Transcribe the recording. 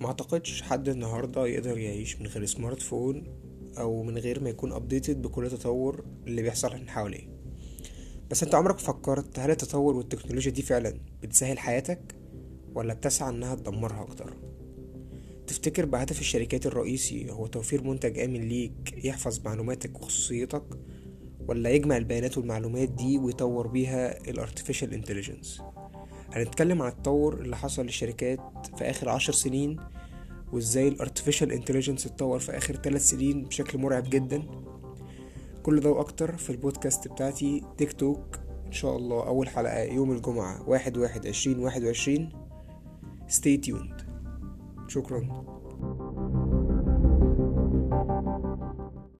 ما أعتقدش حد النهاردة يقدر يعيش من غير smart phone أو من غير ما يكون updated بكل التطور اللي بيحصل من حواليه. بس أنت عمرك فكرت هل التطور والتكنولوجيا دي فعلا بتسهل حياتك ولا بتسعى إنها تدمرها أكتر؟ تفتكر هدف الشركات الرئيسي هو توفير منتج آمن ليك يحفظ معلوماتك وخصوصيتك ولا يجمع البيانات والمعلومات دي ويطور بيها ال Artificial Intelligence هنتكلم عن التطور اللي حصل للشركات في آخر عشر سنين وإزاي ال Artificial Intelligence اتطور في آخر ثلاث سنين بشكل مرعب جدا. كل ده وأكتر في البودكاست بتاعتي تيك توك. إن شاء الله أول حلقة يوم الجمعة واحد واحد عشرين واحد وعشرين. Stay tuned. شكرا.